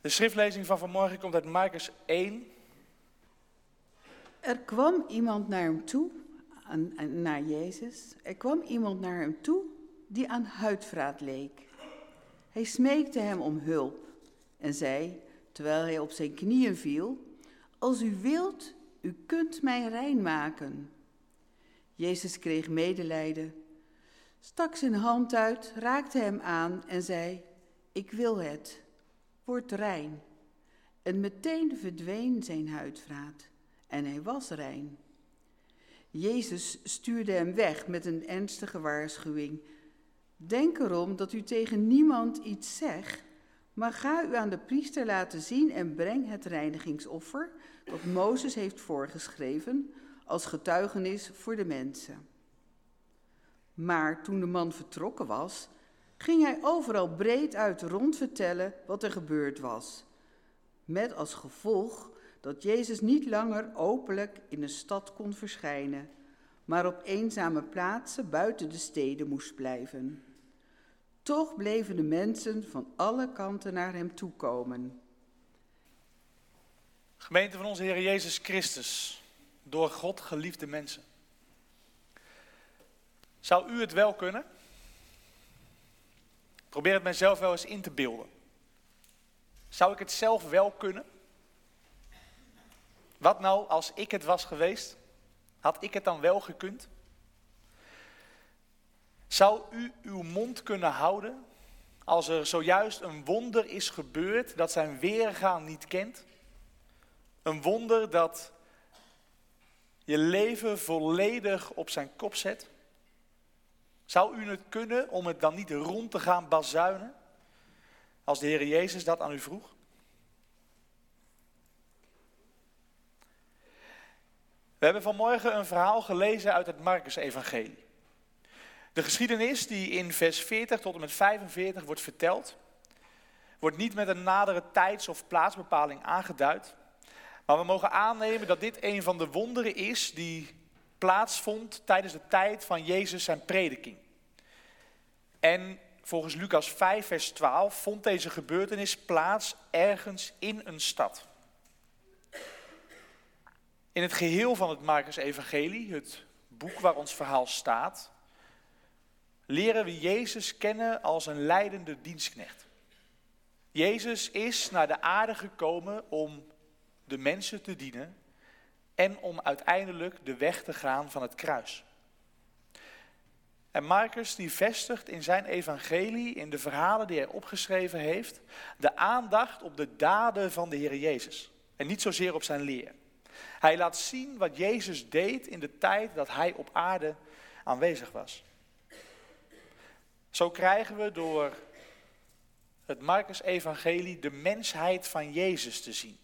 De schriftlezing van vanmorgen komt uit Marcus 1. Er kwam iemand naar hem toe, aan, naar Jezus. Er kwam iemand naar hem toe die aan huidvraat leek. Hij smeekte hem om hulp en zei, terwijl hij op zijn knieën viel, Als u wilt, u kunt mij rein maken. Jezus kreeg medelijden, stak zijn hand uit, raakte hem aan en zei, Ik wil het, word rein. En meteen verdween zijn huidvraat en hij was rein. Jezus stuurde hem weg met een ernstige waarschuwing. Denk erom dat u tegen niemand iets zegt, maar ga u aan de priester laten zien en breng het reinigingsoffer dat Mozes heeft voorgeschreven als getuigenis voor de mensen. Maar toen de man vertrokken was, ging hij overal breed uit rond vertellen wat er gebeurd was. Met als gevolg dat Jezus niet langer openlijk in de stad kon verschijnen, maar op eenzame plaatsen buiten de steden moest blijven. Toch bleven de mensen van alle kanten naar hem toekomen. Gemeente van onze Heer Jezus Christus, door God geliefde mensen. Zou u het wel kunnen? Probeer het mijzelf wel eens in te beelden. Zou ik het zelf wel kunnen? Wat nou als ik het was geweest? Had ik het dan wel gekund? Zou u uw mond kunnen houden als er zojuist een wonder is gebeurd dat zijn weergaan niet kent? Een wonder dat je leven volledig op zijn kop zet? Zou u het kunnen om het dan niet rond te gaan bazuinen? Als de Heer Jezus dat aan u vroeg? We hebben vanmorgen een verhaal gelezen uit het Marcus-evangelie. De geschiedenis die in vers 40 tot en met 45 wordt verteld, wordt niet met een nadere tijds- of plaatsbepaling aangeduid. Maar we mogen aannemen dat dit een van de wonderen is die plaatsvond tijdens de tijd van Jezus zijn prediking. En volgens Lucas 5, vers 12 vond deze gebeurtenis plaats ergens in een stad. In het geheel van het Marcus-evangelie, het boek waar ons verhaal staat, leren we Jezus kennen als een leidende dienstknecht. Jezus is naar de aarde gekomen om de mensen te dienen en om uiteindelijk de weg te gaan van het kruis. En Marcus die vestigt in zijn evangelie, in de verhalen die hij opgeschreven heeft, de aandacht op de daden van de Heer Jezus. En niet zozeer op zijn leer. Hij laat zien wat Jezus deed in de tijd dat hij op aarde aanwezig was. Zo krijgen we door het Marcus-evangelie de mensheid van Jezus te zien.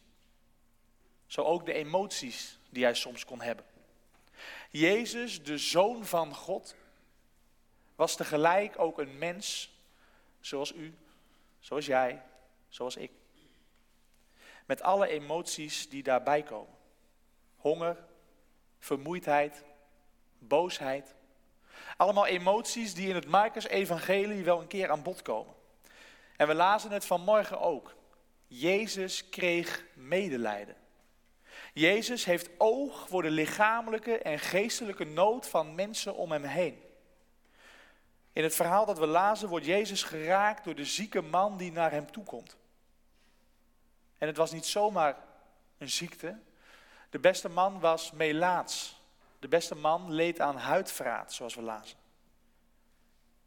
Zo ook de emoties die hij soms kon hebben. Jezus, de Zoon van God, was tegelijk ook een mens zoals u, zoals jij, zoals ik. Met alle emoties die daarbij komen honger, vermoeidheid, boosheid. Allemaal emoties die in het Marcus-evangelie wel een keer aan bod komen. En we lazen het vanmorgen ook. Jezus kreeg medelijden. Jezus heeft oog voor de lichamelijke en geestelijke nood van mensen om hem heen. In het verhaal dat we lazen wordt Jezus geraakt door de zieke man die naar hem toe komt. En het was niet zomaar een ziekte, de beste man was melaats. De beste man leed aan huidvraat, zoals we lazen.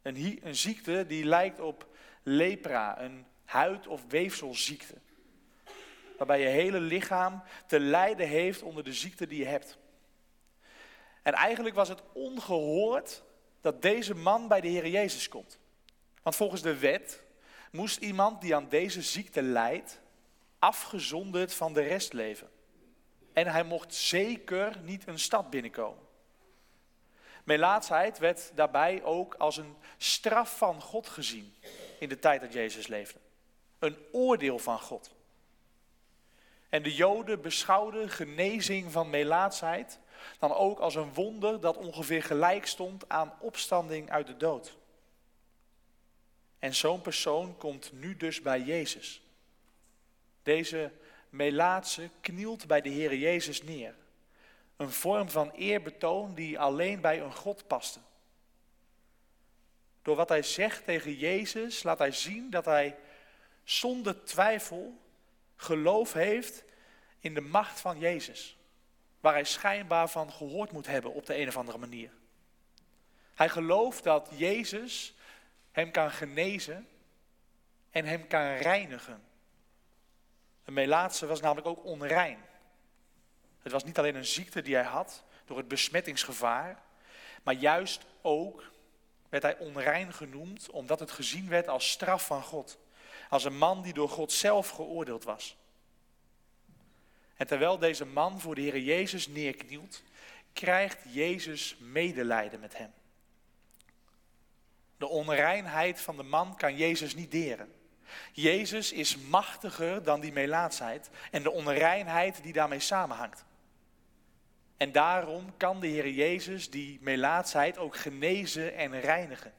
Een, een ziekte die lijkt op lepra, een huid- of weefselziekte. Waarbij je hele lichaam te lijden heeft onder de ziekte die je hebt. En eigenlijk was het ongehoord dat deze man bij de Heer Jezus komt. Want volgens de wet moest iemand die aan deze ziekte lijdt, afgezonderd van de rest leven. En hij mocht zeker niet een stad binnenkomen. Melaatsheid werd daarbij ook als een straf van God gezien in de tijd dat Jezus leefde. Een oordeel van God. En de Joden beschouwden genezing van melaatsheid dan ook als een wonder dat ongeveer gelijk stond aan opstanding uit de dood. En zo'n persoon komt nu dus bij Jezus. Deze Melaatse knielt bij de Heer Jezus neer. Een vorm van eerbetoon die alleen bij een God paste. Door wat hij zegt tegen Jezus laat hij zien dat hij zonder twijfel geloof heeft in de macht van Jezus. Waar hij schijnbaar van gehoord moet hebben op de een of andere manier. Hij gelooft dat Jezus hem kan genezen en hem kan reinigen. Een Melaatse was namelijk ook onrein. Het was niet alleen een ziekte die hij had door het besmettingsgevaar, maar juist ook werd hij onrein genoemd omdat het gezien werd als straf van God. Als een man die door God zelf geoordeeld was. En terwijl deze man voor de Heer Jezus neerknielt, krijgt Jezus medelijden met hem. De onreinheid van de man kan Jezus niet deren. Jezus is machtiger dan die melaatsheid en de onreinheid die daarmee samenhangt. En daarom kan de Heer Jezus die melaatsheid ook genezen en reinigen.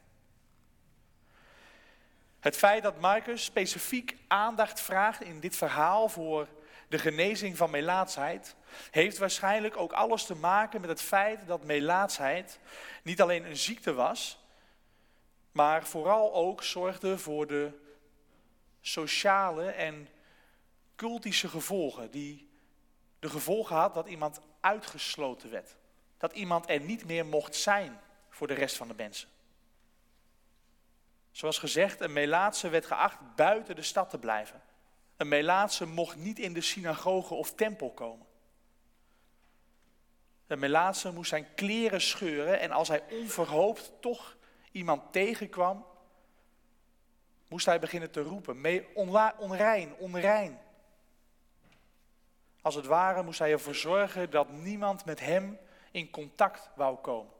Het feit dat Marcus specifiek aandacht vraagt in dit verhaal voor de genezing van melaatsheid, heeft waarschijnlijk ook alles te maken met het feit dat melaatsheid niet alleen een ziekte was, maar vooral ook zorgde voor de sociale en cultische gevolgen. Die de gevolgen had dat iemand uitgesloten werd. Dat iemand er niet meer mocht zijn voor de rest van de mensen. Zoals gezegd, een Melaatse werd geacht buiten de stad te blijven. Een Melaatse mocht niet in de synagoge of tempel komen. Een Melaatse moest zijn kleren scheuren en als hij onverhoopt toch iemand tegenkwam, moest hij beginnen te roepen, onrein, onrein. Als het ware moest hij ervoor zorgen dat niemand met hem in contact wou komen.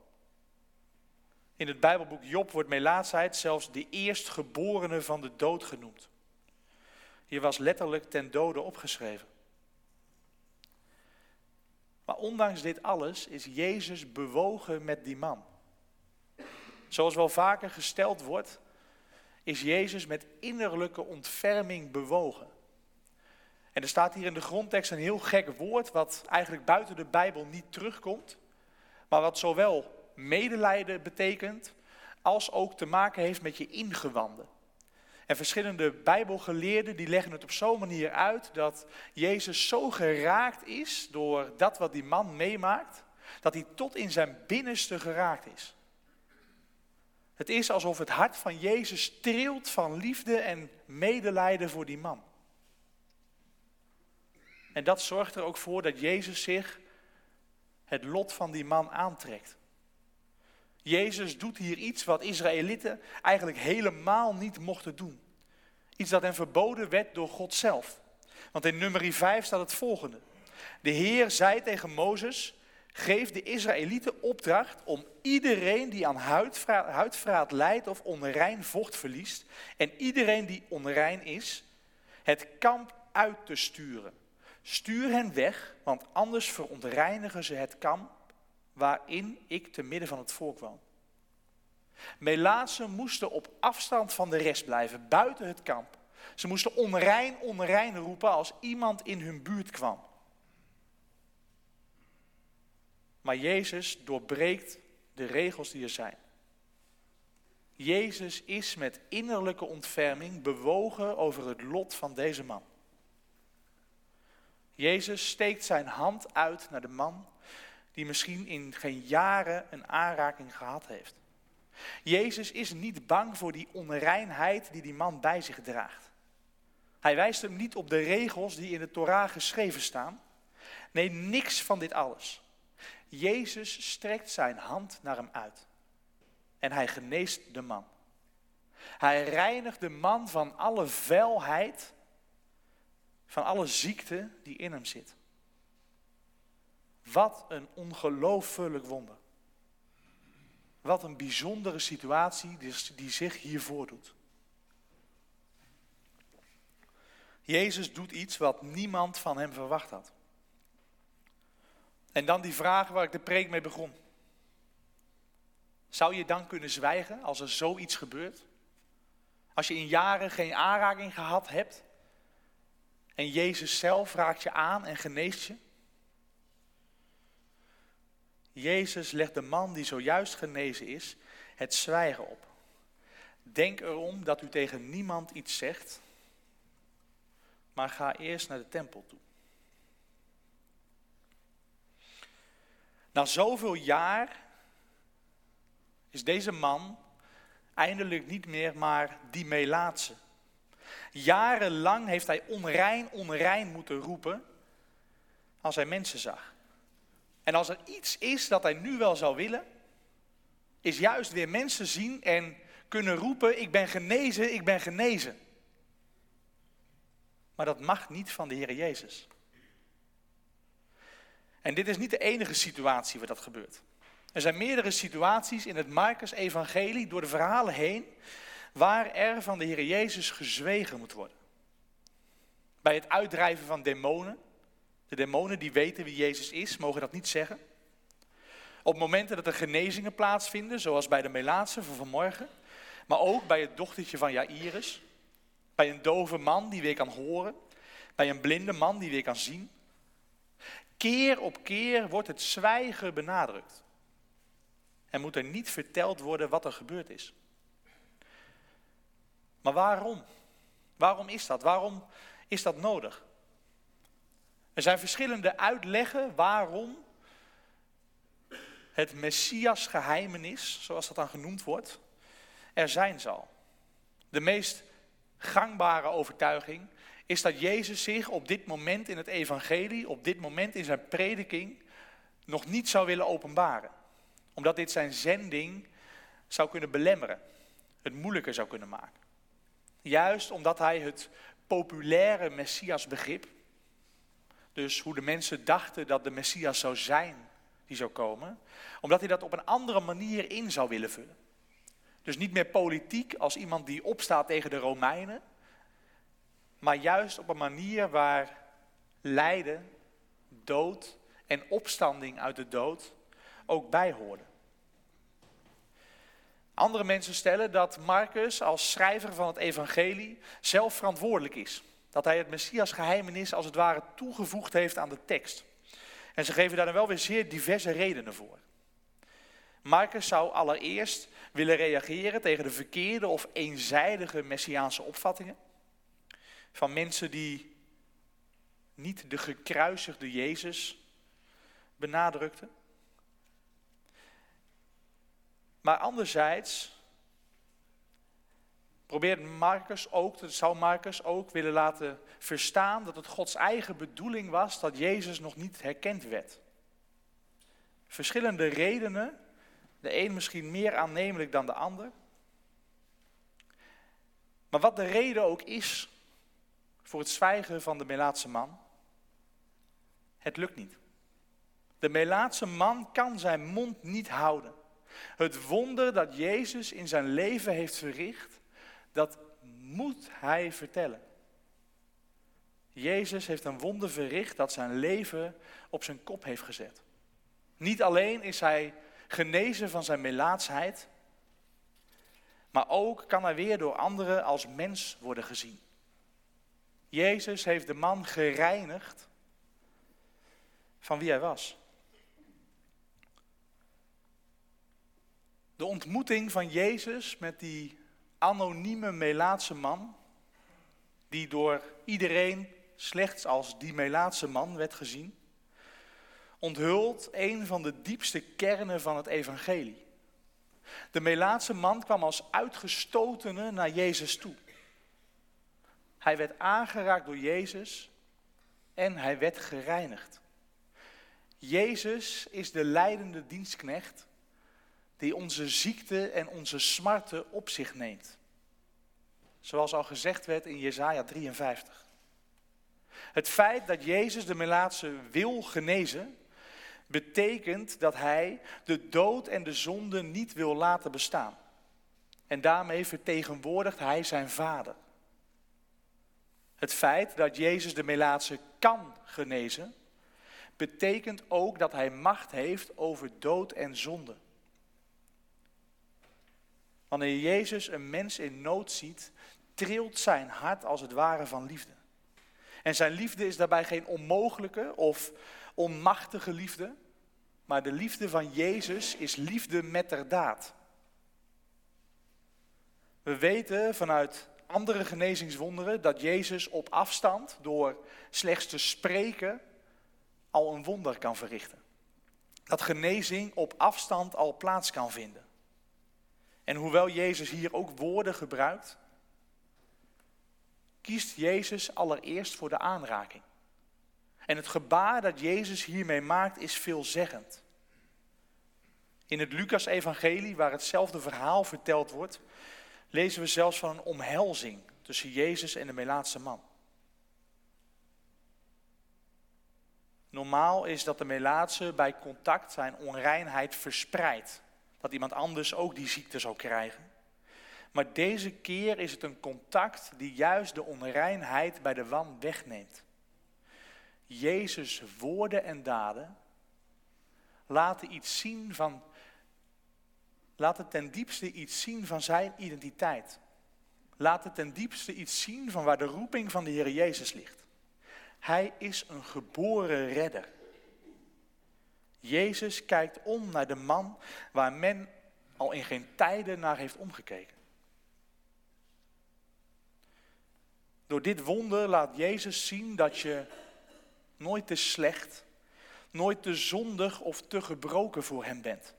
In het Bijbelboek Job wordt melaatsheid zelfs de eerstgeborene van de dood genoemd. Hier was letterlijk ten dode opgeschreven. Maar ondanks dit alles is Jezus bewogen met die man. Zoals wel vaker gesteld wordt, is Jezus met innerlijke ontferming bewogen. En er staat hier in de grondtekst een heel gek woord, wat eigenlijk buiten de Bijbel niet terugkomt, maar wat zowel medelijden betekent, als ook te maken heeft met je ingewanden. En verschillende Bijbelgeleerden die leggen het op zo'n manier uit dat Jezus zo geraakt is door dat wat die man meemaakt, dat hij tot in zijn binnenste geraakt is. Het is alsof het hart van Jezus trilt van liefde en medelijden voor die man. En dat zorgt er ook voor dat Jezus zich het lot van die man aantrekt. Jezus doet hier iets wat Israëlieten eigenlijk helemaal niet mochten doen. Iets dat hen verboden werd door God zelf. Want in nummer 5 staat het volgende. De Heer zei tegen Mozes, geef de Israëlieten opdracht om iedereen die aan huidvraat, huidvraat lijdt of onrein vocht verliest en iedereen die onrein is, het kamp uit te sturen. Stuur hen weg, want anders verontreinigen ze het kamp waarin ik te midden van het volk woon. Melaatsen moesten op afstand van de rest blijven, buiten het kamp. Ze moesten onrein, onrein roepen als iemand in hun buurt kwam. Maar Jezus doorbreekt de regels die er zijn. Jezus is met innerlijke ontferming bewogen over het lot van deze man. Jezus steekt zijn hand uit naar de man die misschien in geen jaren een aanraking gehad heeft. Jezus is niet bang voor die onreinheid die die man bij zich draagt. Hij wijst hem niet op de regels die in de Torah geschreven staan. Nee, niks van dit alles. Jezus strekt zijn hand naar hem uit. En hij geneest de man. Hij reinigt de man van alle vuilheid, van alle ziekte die in hem zit. Wat een ongelooflijk wonder. Wat een bijzondere situatie die zich hier voordoet. Jezus doet iets wat niemand van hem verwacht had. En dan die vraag waar ik de preek mee begon. Zou je dan kunnen zwijgen als er zoiets gebeurt? Als je in jaren geen aanraking gehad hebt En Jezus zelf raakt je aan en geneest je. Jezus legt de man die zojuist genezen is het zwijgen op. Denk erom dat u tegen niemand iets zegt, maar ga eerst naar de tempel toe. Na zoveel jaar is deze man eindelijk niet meer maar die Melaatse. Jarenlang heeft hij onrein, onrein moeten roepen als hij mensen zag. En als er iets is dat hij nu wel zou willen, is juist weer mensen zien en kunnen roepen, ik ben genezen, ik ben genezen. Maar dat mag niet van de Heer Jezus. En dit is niet de enige situatie waar dat gebeurt. Er zijn meerdere situaties in het Marcus-evangelie door de verhalen heen waar er van de Heer Jezus gezwegen moet worden. Bij het uitdrijven van demonen, de demonen die weten wie Jezus is, mogen dat niet zeggen. Op momenten dat er genezingen plaatsvinden, zoals bij de Melaatse van vanmorgen, maar ook bij het dochtertje van Jairus, bij een dove man die weer kan horen, bij een blinde man die weer kan zien. Keer op keer wordt het zwijgen benadrukt. En moet er niet verteld worden wat er gebeurd is. Maar waarom? Waarom is dat? Waarom is dat nodig? Er zijn verschillende uitleggen waarom het Messias geheimenis, zoals dat dan genoemd wordt, er zijn zal. De meest gangbare overtuiging is dat Jezus zich op dit moment in het evangelie, op dit moment in zijn prediking, nog niet zou willen openbaren. Omdat dit zijn zending zou kunnen belemmeren, het moeilijker zou kunnen maken. Juist omdat hij het populaire Messiasbegrip, dus hoe de mensen dachten dat de Messias zou zijn die zou komen, omdat hij dat op een andere manier in zou willen vullen. Dus niet meer politiek als iemand die opstaat tegen de Romeinen, maar juist op een manier waar lijden, dood en opstanding uit de dood ook bij hoorden. Andere mensen stellen dat Marcus als schrijver van het evangelie zelf verantwoordelijk is. Dat hij het Messias geheimenis als het ware toegevoegd heeft aan de tekst. En ze geven daar dan wel weer zeer diverse redenen voor. Marcus zou allereerst willen reageren tegen de verkeerde of eenzijdige messiaanse opvattingen. Van mensen die niet de gekruisigde Jezus benadrukten. Maar anderzijds probeert Marcus ook, zou Marcus ook willen laten verstaan dat het Gods eigen bedoeling was dat Jezus nog niet herkend werd. Verschillende redenen, de een misschien meer aannemelijk dan de ander. Maar wat de reden ook is voor het zwijgen van de Melaatse man, het lukt niet. De Melaatse man kan zijn mond niet houden. Het wonder dat Jezus in zijn leven heeft verricht, dat moet hij vertellen. Jezus heeft een wonder verricht dat zijn leven op zijn kop heeft gezet. Niet alleen is hij genezen van zijn melaatsheid, maar ook kan hij weer door anderen als mens worden gezien. Jezus heeft de man gereinigd van wie hij was. De ontmoeting van Jezus met die anonieme Melaatse man, die door iedereen slechts als die Melaatse man werd gezien, onthult een van de diepste kernen van het evangelie. De Melaatse man kwam als uitgestotene naar Jezus toe. Hij werd aangeraakt door Jezus en hij werd gereinigd. Jezus is de leidende dienstknecht die onze ziekte en onze smarten op zich neemt. Zoals al gezegd werd in Jesaja 53. Het feit dat Jezus de Melaatse wil genezen, betekent dat hij de dood en de zonde niet wil laten bestaan. En daarmee vertegenwoordigt hij zijn vader. Het feit dat Jezus de Melaatse kan genezen, betekent ook dat hij macht heeft over dood en zonde. Wanneer Jezus een mens in nood ziet, trilt zijn hart als het ware van liefde. En zijn liefde is daarbij geen onmogelijke of onmachtige liefde, maar de liefde van Jezus is liefde met der daad. We weten vanuit andere genezingswonderen dat Jezus op afstand door slechts te spreken al een wonder kan verrichten. Dat genezing op afstand al plaats kan vinden. En hoewel Jezus hier ook woorden gebruikt, kiest Jezus allereerst voor de aanraking. En het gebaar dat Jezus hiermee maakt is veelzeggend. In het Lucas-evangelie, waar hetzelfde verhaal verteld wordt, lezen we zelfs van een omhelzing tussen Jezus en de Melaatse man. Normaal is dat de Melaatse bij contact zijn onreinheid verspreidt. Dat iemand anders ook die ziekte zou krijgen. Maar deze keer is het een contact die juist de onreinheid bij de wan wegneemt. Jezus' woorden en daden laten iets zien van, laten ten diepste iets zien van zijn identiteit. Laten ten diepste iets zien van waar de roeping van de Heer Jezus ligt. Hij is een geboren redder. Jezus kijkt om naar de man waar men al in geen tijden naar heeft omgekeken. Door dit wonder laat Jezus zien dat je nooit te slecht, nooit te zondig of te gebroken voor Hem bent.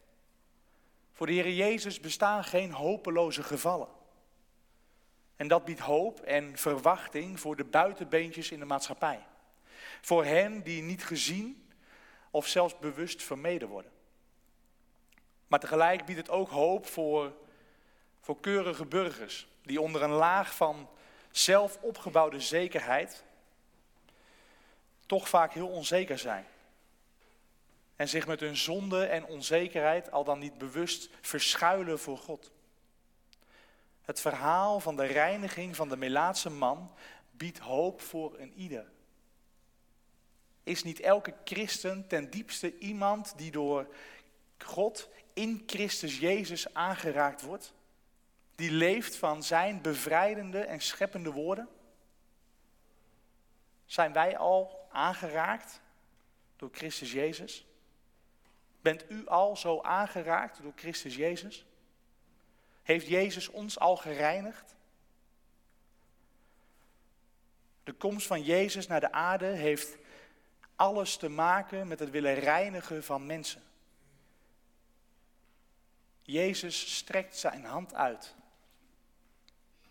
Voor de Heer Jezus bestaan geen hopeloze gevallen. En dat biedt hoop en verwachting voor de buitenbeentjes in de maatschappij. Voor hen die niet gezien of zelfs bewust vermeden worden. Maar tegelijk biedt het ook hoop voor, voor keurige burgers die onder een laag van zelf opgebouwde zekerheid toch vaak heel onzeker zijn. En zich met hun zonde en onzekerheid al dan niet bewust verschuilen voor God. Het verhaal van de reiniging van de Melaatse man biedt hoop voor een ieder. Is niet elke christen ten diepste iemand die door God in Christus Jezus aangeraakt wordt? Die leeft van zijn bevrijdende en scheppende woorden? Zijn wij al aangeraakt door Christus Jezus? Bent u al zo aangeraakt door Christus Jezus? Heeft Jezus ons al gereinigd? De komst van Jezus naar de aarde heeft alles te maken met het willen reinigen van mensen. Jezus strekt zijn hand uit.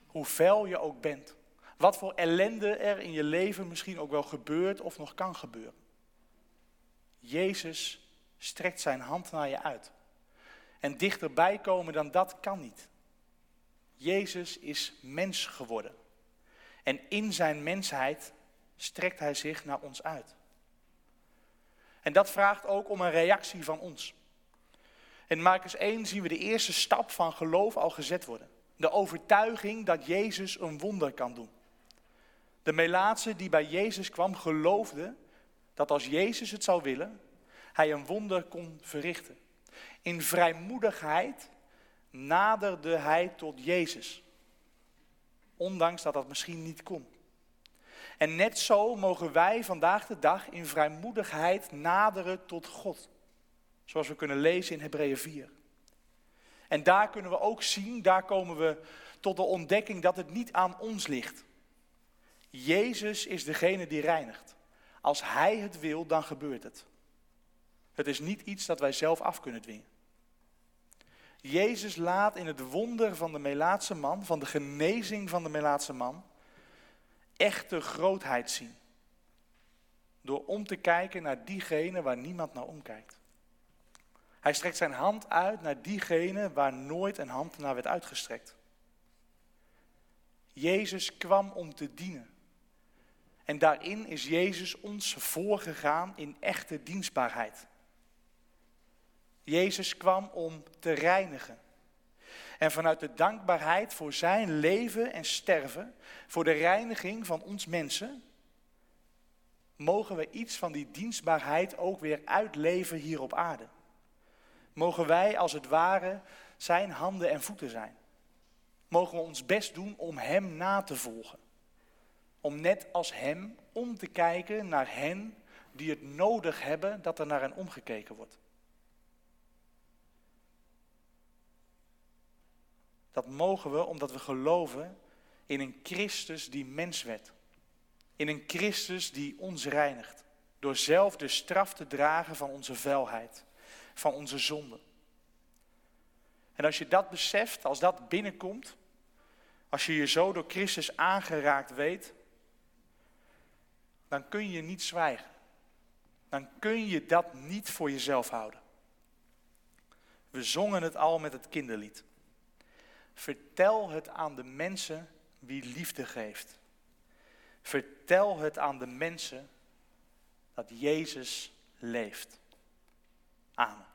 Hoe vuil je ook bent. Wat voor ellende er in je leven misschien ook wel gebeurt of nog kan gebeuren. Jezus strekt zijn hand naar je uit. En dichterbij komen dan dat kan niet. Jezus is mens geworden. En in zijn mensheid strekt hij zich naar ons uit. En dat vraagt ook om een reactie van ons. In Marcus 1 zien we de eerste stap van geloof al gezet worden. De overtuiging dat Jezus een wonder kan doen. De Melaatse die bij Jezus kwam geloofde dat als Jezus het zou willen, hij een wonder kon verrichten. In vrijmoedigheid naderde hij tot Jezus. Ondanks dat dat misschien niet kon. En net zo mogen wij vandaag de dag in vrijmoedigheid naderen tot God. Zoals we kunnen lezen in Hebreeën 4. En daar kunnen we ook zien, daar komen we tot de ontdekking dat het niet aan ons ligt. Jezus is degene die reinigt. Als Hij het wil, dan gebeurt het. Het is niet iets dat wij zelf af kunnen dwingen. Jezus laat in het wonder van de Melaatse man, van de genezing van de Melaatse man, echte grootheid zien. Door om te kijken naar diegene waar niemand naar omkijkt. Hij strekt zijn hand uit naar diegene waar nooit een hand naar werd uitgestrekt. Jezus kwam om te dienen. En daarin is Jezus ons voorgegaan in echte dienstbaarheid. Jezus kwam om te reinigen. En vanuit de dankbaarheid voor zijn leven en sterven, voor de reiniging van ons mensen, mogen we iets van die dienstbaarheid ook weer uitleven hier op aarde. Mogen wij als het ware zijn handen en voeten zijn. Mogen we ons best doen om Hem na te volgen. Om net als Hem om te kijken naar hen die het nodig hebben dat er naar hen omgekeken wordt. Dat mogen we omdat we geloven in een Christus die mens werd. In een Christus die ons reinigt. Door zelf de straf te dragen van onze vuilheid, van onze zonde. En als je dat beseft, als dat binnenkomt, als je je zo door Christus aangeraakt weet, dan kun je niet zwijgen. Dan kun je dat niet voor jezelf houden. We zongen het al met het kinderlied. Vertel het aan de mensen wie liefde geeft. Vertel het aan de mensen dat Jezus leeft. Amen.